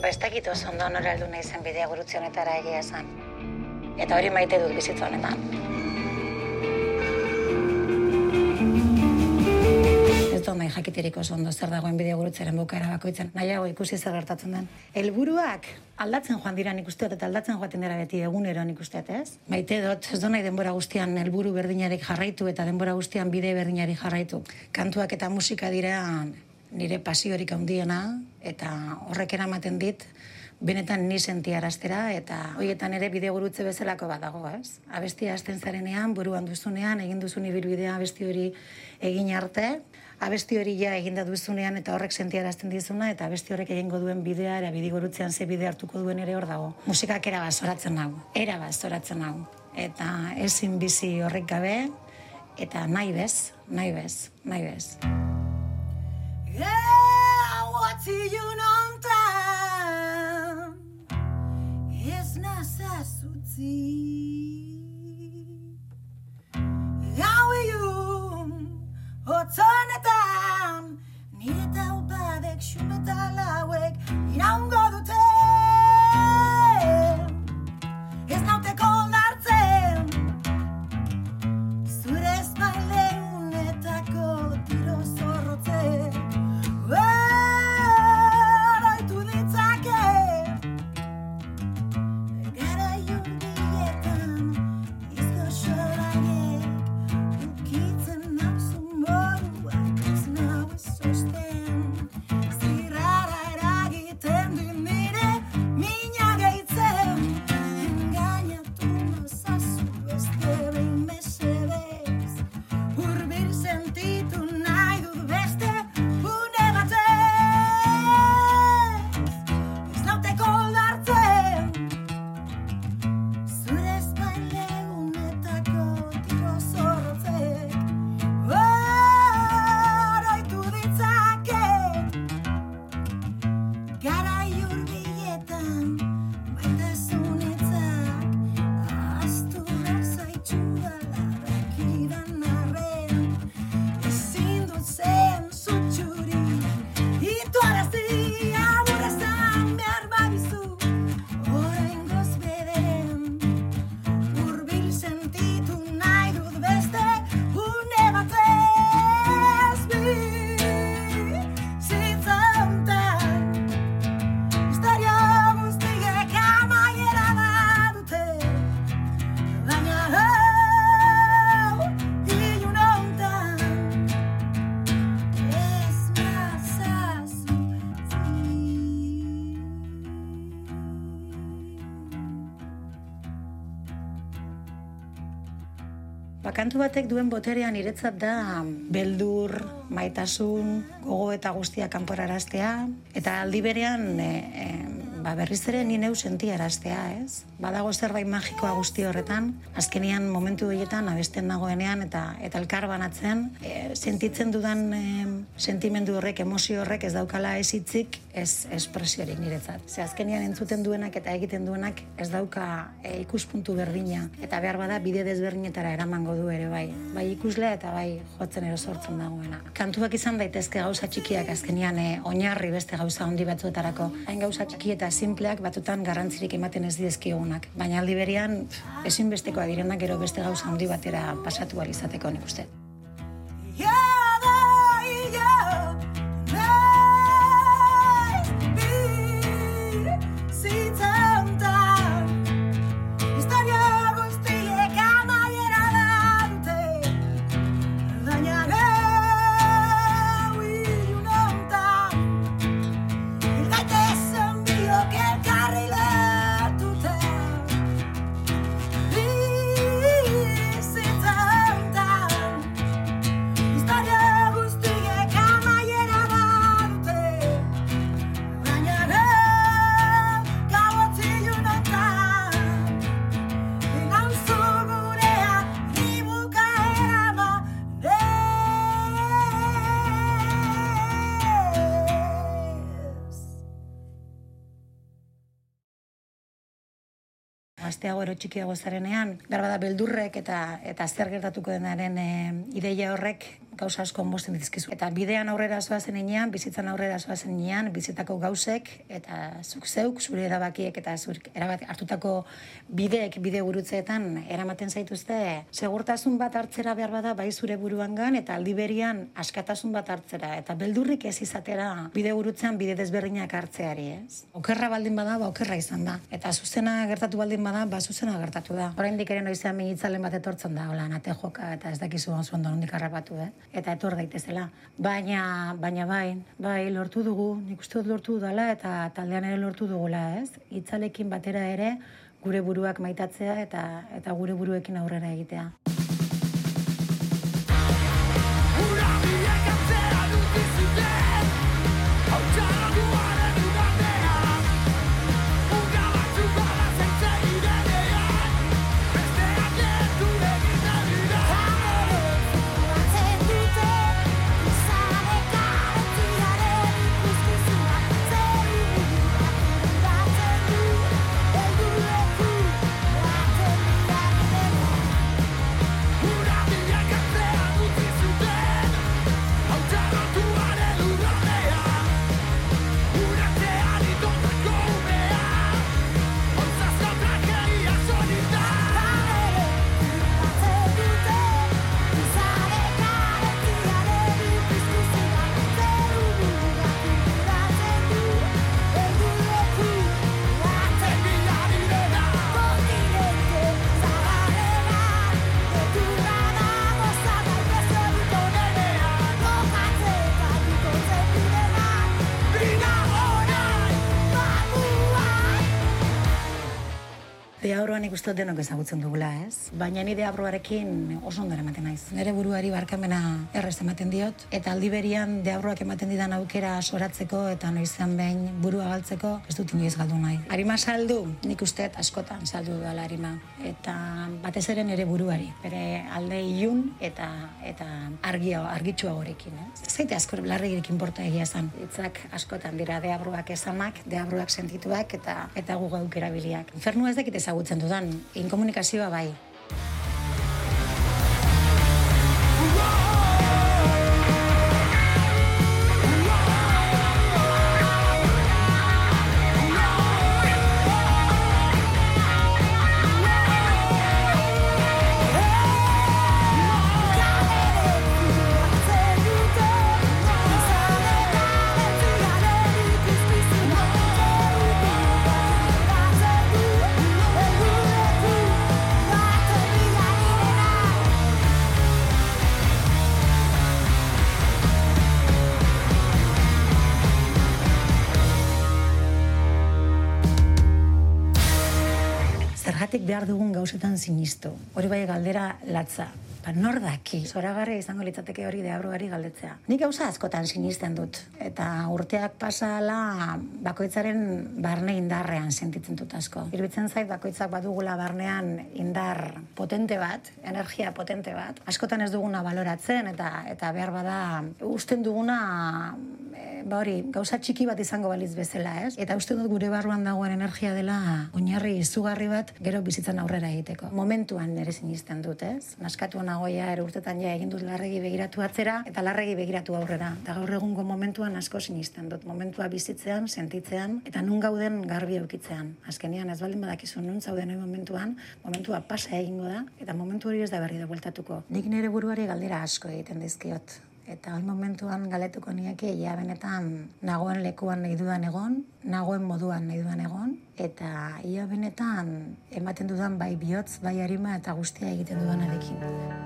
Ba, ez dakit oso ondo nora aldu nahi zen bidea gurutzenetara egia esan. Eta hori maite dut bizitza honetan. Ez dut nahi jakiterik oso ondo zer dagoen bideo gurutzaren bukaera bakoitzen. Nahiago ikusi zer gertatzen den. Helburuak aldatzen joan dira nik usteot eta aldatzen joaten dira beti egunero nik usteot, ez? Maite dut, ez dut nahi denbora guztian helburu berdinarik jarraitu eta denbora guztian bide berdinari jarraitu. Kantuak eta musika dira nire pasiorik handiena eta horrek eramaten dit benetan ni sentiaraztera eta hoietan ere bideo gurutze bezalako badago, ez? Abestia hasten zarenean, buruan duzunean, egin duzun ibilbidea abesti hori egin arte, abesti hori ja eginda duzunean eta horrek sentiarazten dizuna eta abesti horrek egingo duen bidea era bidigorutzean ze bide hartuko duen ere hor dago. Musikak era basoratzen hau, era basoratzen hau. Eta ezin bizi horrek gabe eta nahi bez, nahi bez, nahi bez. Yeah, what you nontan Ez nazazutzi Gau kantu batek duen boterean niretzat da beldur, maitasun, gogo eta guztia kanporaraztea, eta aldi berean e, e, ba, berriz ere ni neu sentiaraztea, ez? Badago zerbait magikoa guzti horretan, azkenian momentu horietan abesten nagoenean eta eta elkar banatzen, e, sentitzen dudan e, sentimendu horrek, emozio horrek ez daukala ez hitzik, ez espresiorik niretzat. Ze azkenian entzuten duenak eta egiten duenak ez dauka e, ikuspuntu berdina eta behar bada bide desberdinetara eramango du ere bai. Bai ikuslea eta bai jotzen ero sortzen dagoena. Kantuak izan daitezke gauza txikiak azkenian e, oinarri beste gauza handi batzuetarako. Hain gauza txiki eta simpleak batutan garrantzirik ematen ez dizkigunak. Baina aldi berean ezinbestekoa direnak gero beste gauza handi batera pasatu ahal izateko nik uste. Gazteago ero txikiago zarenean, behar bada beldurrek eta eta zer gertatuko denaren e, ideia horrek gauza asko mozten dizkizu. Eta bidean aurrera zoazen inean, bizitzan aurrera zoazen inean, bizitako gauzek, eta zuk zeuk, zure erabakiek eta zure erabat, hartutako bideek, bide gurutzeetan, eramaten zaituzte, segurtasun bat hartzera behar bada, bai zure buruangan, eta aldi berian askatasun bat hartzera, eta beldurrik ez izatera bide gurutzean bide desberdinak hartzeari, ez? Okerra baldin bada, ba okerra izan da. Eta zuzena gertatu baldin bada, ba zuzena gertatu da. Oraindik ere noizean minitzalen bat etortzen da, hola, nate joka, eta ez dakizu oso ondo nondik harrapatu, eh? eta etor daitezela. Baina, baina bai, bai, lortu dugu, nik uste dut lortu dudala eta taldean ere lortu dugula, ez? Itzalekin batera ere gure buruak maitatzea eta eta gure buruekin aurrera egitea. Deabroan ikusten denok ezagutzen dugula, ez? Baina ni deabroarekin oso ondo ematen naiz. Nere buruari barkamena errez ematen diot, eta aldi berian deabroak ematen didan aukera soratzeko eta noizean behin burua galtzeko ez dut inoiz galdu nahi. Arima saldu, nik uste askotan saldu dudala arima. Eta batez ere nere buruari, bere alde ilun eta eta argia, argitsua gorekin, ez? Zaite asko larregirik inporta egia esan. Hitzak askotan dira deabroak esanak, deabroak sentituak eta eta gu gauk erabiliak. Infernua ez dakit ezagutzen dudan, inkomunikazioa bai. Zergatik behar dugun gauzetan sinistu. Hori bai galdera latza. Ba, nor daki? Zoragarria izango litzateke hori deabroari galdetzea. Nik gauza askotan sinisten dut. Eta urteak pasala bakoitzaren barne indarrean sentitzen dut asko. Irbitzen zait bakoitzak badugula barnean indar potente bat, energia potente bat. Askotan ez duguna baloratzen eta eta behar bada usten duguna ba hori, gauza txiki bat izango baliz bezala, ez? Eta uste dut gure barruan dagoen energia dela oinarri izugarri bat gero bizitzan aurrera egiteko. Momentuan nire sinisten dut, ez? Naskatu nagoia ere urtetan ja egin dut larregi begiratu atzera eta larregi begiratu aurrera. Eta gaur egungo momentuan asko sinisten dut. Momentua bizitzean, sentitzean eta nun gauden garbi eukitzean. Azkenean ez baldin badakizu nun zauden momentuan, momentua pasa egingo da eta momentu hori ez da berri da bueltatuko. Nik nire buruari galdera asko egiten dizkiot. Eta hori momentuan galetuko nieke, ja benetan nagoen lekuan nahi dudan egon, nagoen moduan nahi dudan egon, eta ia benetan ematen dudan bai bihotz, bai arima eta guztia egiten dudanarekin.